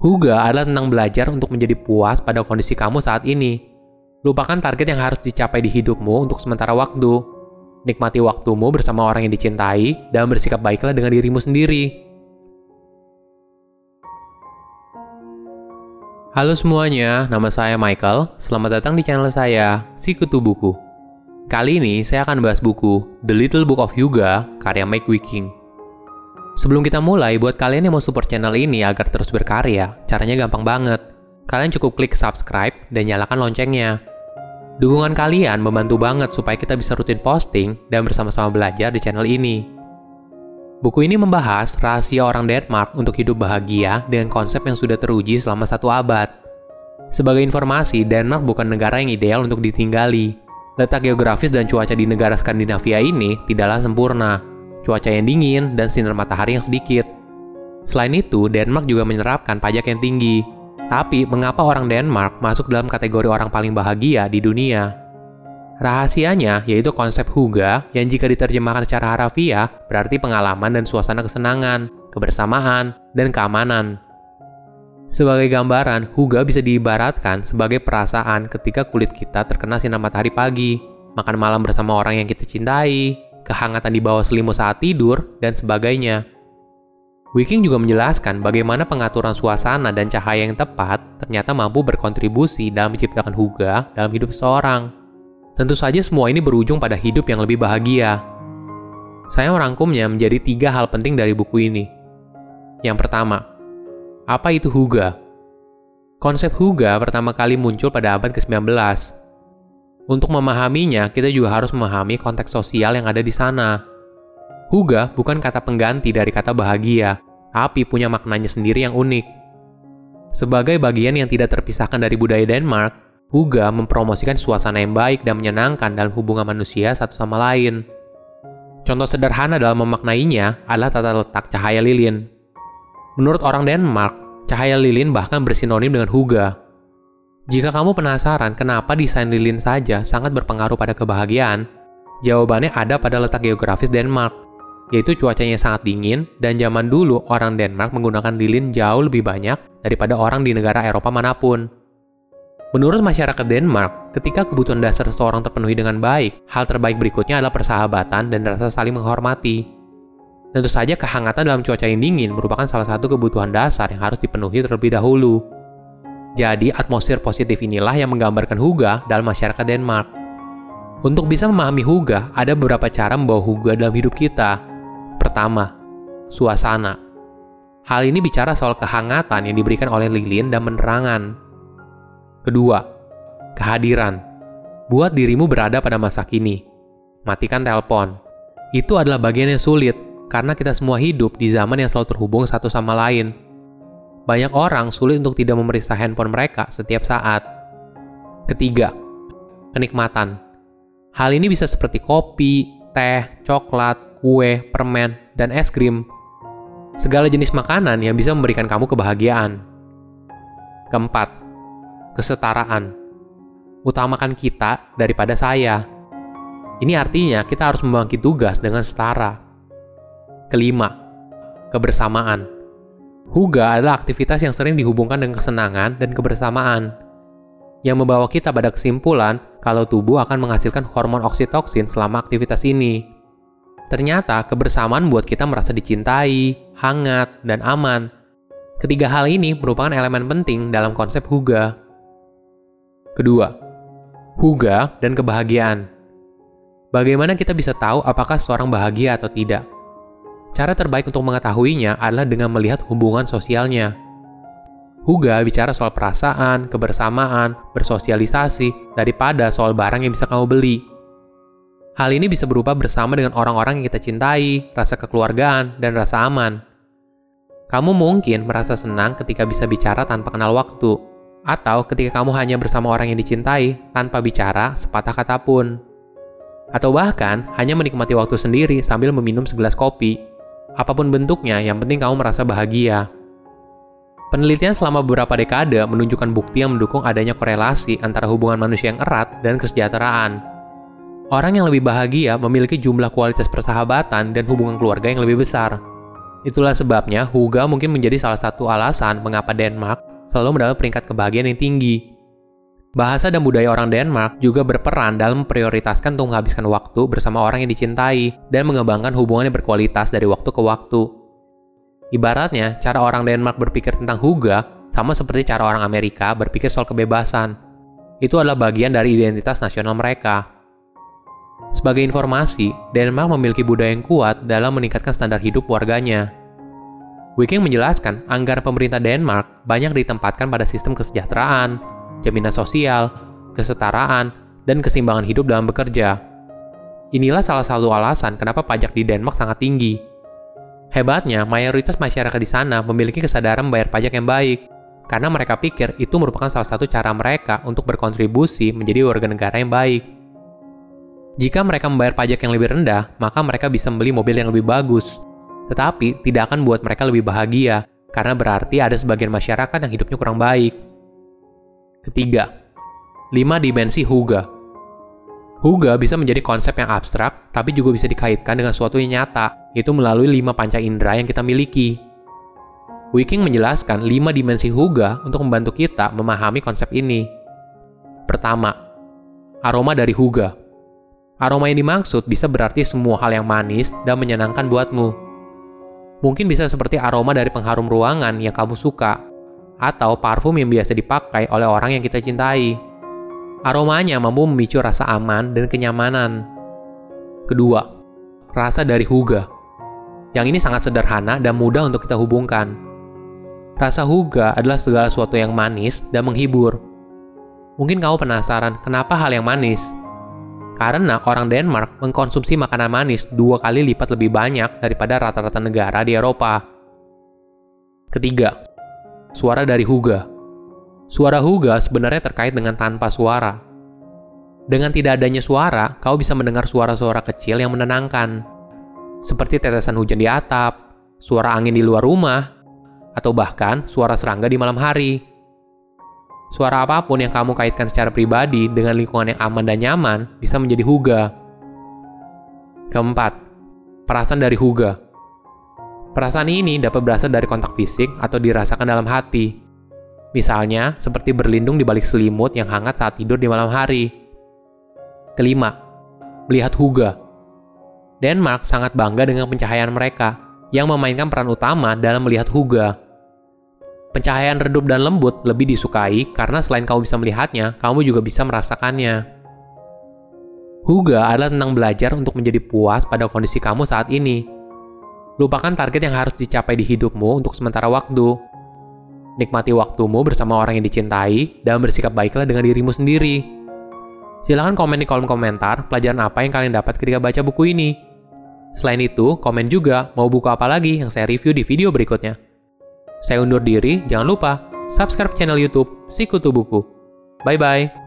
Huga adalah tentang belajar untuk menjadi puas pada kondisi kamu saat ini. Lupakan target yang harus dicapai di hidupmu untuk sementara waktu. Nikmati waktumu bersama orang yang dicintai dan bersikap baiklah dengan dirimu sendiri. Halo semuanya, nama saya Michael. Selamat datang di channel saya, Si Kutu Buku. Kali ini saya akan bahas buku The Little Book of Hyuga karya Mike Wiking. Sebelum kita mulai, buat kalian yang mau support channel ini agar terus berkarya, caranya gampang banget. Kalian cukup klik subscribe dan nyalakan loncengnya. Dukungan kalian membantu banget supaya kita bisa rutin posting dan bersama-sama belajar di channel ini. Buku ini membahas rahasia orang Denmark untuk hidup bahagia dengan konsep yang sudah teruji selama satu abad. Sebagai informasi, Denmark bukan negara yang ideal untuk ditinggali. Letak geografis dan cuaca di negara Skandinavia ini tidaklah sempurna cuaca yang dingin, dan sinar matahari yang sedikit. Selain itu, Denmark juga menerapkan pajak yang tinggi. Tapi, mengapa orang Denmark masuk dalam kategori orang paling bahagia di dunia? Rahasianya yaitu konsep Huga yang jika diterjemahkan secara harafiah berarti pengalaman dan suasana kesenangan, kebersamaan, dan keamanan. Sebagai gambaran, Huga bisa diibaratkan sebagai perasaan ketika kulit kita terkena sinar matahari pagi, makan malam bersama orang yang kita cintai, kehangatan di bawah selimut saat tidur, dan sebagainya. Wiking juga menjelaskan bagaimana pengaturan suasana dan cahaya yang tepat ternyata mampu berkontribusi dalam menciptakan huga dalam hidup seseorang. Tentu saja semua ini berujung pada hidup yang lebih bahagia. Saya merangkumnya menjadi tiga hal penting dari buku ini. Yang pertama, apa itu huga? Konsep huga pertama kali muncul pada abad ke-19 untuk memahaminya, kita juga harus memahami konteks sosial yang ada di sana. Huga bukan kata pengganti dari kata bahagia, tapi punya maknanya sendiri yang unik. Sebagai bagian yang tidak terpisahkan dari budaya Denmark, Huga mempromosikan suasana yang baik dan menyenangkan dalam hubungan manusia satu sama lain. Contoh sederhana dalam memaknainya adalah tata letak cahaya lilin. Menurut orang Denmark, cahaya lilin bahkan bersinonim dengan Huga, jika kamu penasaran kenapa desain lilin saja sangat berpengaruh pada kebahagiaan, jawabannya ada pada letak geografis Denmark, yaitu cuacanya sangat dingin dan zaman dulu orang Denmark menggunakan lilin jauh lebih banyak daripada orang di negara Eropa mana pun. Menurut masyarakat Denmark, ketika kebutuhan dasar seseorang terpenuhi dengan baik, hal terbaik berikutnya adalah persahabatan dan rasa saling menghormati. Tentu saja kehangatan dalam cuaca yang dingin merupakan salah satu kebutuhan dasar yang harus dipenuhi terlebih dahulu. Jadi, atmosfer positif inilah yang menggambarkan Huga dalam masyarakat Denmark. Untuk bisa memahami Huga, ada beberapa cara membawa Huga dalam hidup kita. Pertama, suasana. Hal ini bicara soal kehangatan yang diberikan oleh lilin dan penerangan. Kedua, kehadiran. Buat dirimu berada pada masa kini. Matikan telepon. Itu adalah bagian yang sulit, karena kita semua hidup di zaman yang selalu terhubung satu sama lain, banyak orang sulit untuk tidak memeriksa handphone mereka setiap saat. Ketiga, kenikmatan. Hal ini bisa seperti kopi, teh, coklat, kue, permen, dan es krim. Segala jenis makanan yang bisa memberikan kamu kebahagiaan. Keempat, kesetaraan. Utamakan kita daripada saya. Ini artinya kita harus membagi tugas dengan setara. Kelima, kebersamaan Huga adalah aktivitas yang sering dihubungkan dengan kesenangan dan kebersamaan, yang membawa kita pada kesimpulan kalau tubuh akan menghasilkan hormon oksitoksin selama aktivitas ini. Ternyata kebersamaan membuat kita merasa dicintai, hangat, dan aman. Ketiga hal ini merupakan elemen penting dalam konsep Huga. Kedua, Huga dan kebahagiaan. Bagaimana kita bisa tahu apakah seorang bahagia atau tidak? Cara terbaik untuk mengetahuinya adalah dengan melihat hubungan sosialnya. Huga bicara soal perasaan, kebersamaan, bersosialisasi, daripada soal barang yang bisa kamu beli. Hal ini bisa berupa bersama dengan orang-orang yang kita cintai, rasa kekeluargaan, dan rasa aman. Kamu mungkin merasa senang ketika bisa bicara tanpa kenal waktu, atau ketika kamu hanya bersama orang yang dicintai tanpa bicara sepatah kata pun. Atau bahkan hanya menikmati waktu sendiri sambil meminum segelas kopi Apa pun bentuknya, yang penting kamu merasa bahagia. Penelitian selama beberapa dekade menunjukkan bukti yang mendukung adanya korelasi antara hubungan manusia yang erat dan kesejahteraan. Orang yang lebih bahagia memiliki jumlah kualitas persahabatan dan hubungan keluarga yang lebih besar. Itulah sebabnya Huga mungkin menjadi salah satu alasan mengapa Denmark selalu mendapat peringkat kebahagiaan yang tinggi. Bahasa dan budaya orang Denmark juga berperan dalam memprioritaskan untuk menghabiskan waktu bersama orang yang dicintai dan mengembangkan hubungan yang berkualitas dari waktu ke waktu. Ibaratnya, cara orang Denmark berpikir tentang Huga sama seperti cara orang Amerika berpikir soal kebebasan. Itu adalah bagian dari identitas nasional mereka. Sebagai informasi, Denmark memiliki budaya yang kuat dalam meningkatkan standar hidup warganya. Wiking menjelaskan, anggaran pemerintah Denmark banyak ditempatkan pada sistem kesejahteraan, jaminan sosial, kesetaraan, dan keseimbangan hidup dalam bekerja. Inilah salah satu alasan kenapa pajak di Denmark sangat tinggi. Hebatnya, mayoritas masyarakat di sana memiliki kesadaran membayar pajak yang baik, karena mereka pikir itu merupakan salah satu cara mereka untuk berkontribusi menjadi warga negara yang baik. Jika mereka membayar pajak yang lebih rendah, maka mereka bisa membeli mobil yang lebih bagus. Tetapi, tidak akan buat mereka lebih bahagia, karena berarti ada sebagian masyarakat yang hidupnya kurang baik. Ketiga, 5 dimensi Huga. Huga bisa menjadi konsep yang abstrak, tapi juga bisa dikaitkan dengan suatu yang nyata, yaitu melalui lima panca indera yang kita miliki. Wiking menjelaskan lima dimensi Huga untuk membantu kita memahami konsep ini. Pertama, aroma dari Huga. Aroma yang dimaksud bisa berarti semua hal yang manis dan menyenangkan buatmu. Mungkin bisa seperti aroma dari pengharum ruangan yang kamu suka, atau parfum yang biasa dipakai oleh orang yang kita cintai. Aromanya mampu memicu rasa aman dan kenyamanan. Kedua, rasa dari huga. Yang ini sangat sederhana dan mudah untuk kita hubungkan. Rasa huga adalah segala sesuatu yang manis dan menghibur. Mungkin kamu penasaran kenapa hal yang manis karena orang Denmark mengkonsumsi makanan manis dua kali lipat lebih banyak daripada rata-rata negara di Eropa. Ketiga, suara dari Huga. Suara Huga sebenarnya terkait dengan tanpa suara. Dengan tidak adanya suara, kau bisa mendengar suara-suara kecil yang menenangkan, seperti tetesan hujan di atap, suara angin di luar rumah, atau bahkan suara serangga di malam hari. Suara apa pun yang kamu kaitkan secara pribadi dengan lingkungan yang aman dan nyaman bisa menjadi huga. Keempat, perasaan dari huga. Perasaan ini dapat berasal dari kontak fisik atau dirasakan dalam hati. Misalnya, seperti berlindung di balik selimut yang hangat saat tidur di malam hari. Kelima, melihat huga. Denmark sangat bangga dengan pencahayaan mereka, yang memainkan peran utama dalam melihat huga. Pencahayaan redup dan lembut lebih disukai karena selain kamu bisa melihatnya, kamu juga bisa merasakannya. Huga adalah tentang belajar untuk menjadi puas pada kondisi kamu saat ini. Lupakan target yang harus dicapai di hidupmu untuk sementara waktu. Nikmati waktumu bersama orang yang dicintai dan bersikap baiklah dengan dirimu sendiri. Silahkan komen di kolom komentar pelajaran apa yang kalian dapat ketika baca buku ini. Selain itu, komen juga mau buku apa lagi yang saya review di video berikutnya. Saya undur diri, jangan lupa subscribe channel YouTube Sikutu Buku. Bye bye.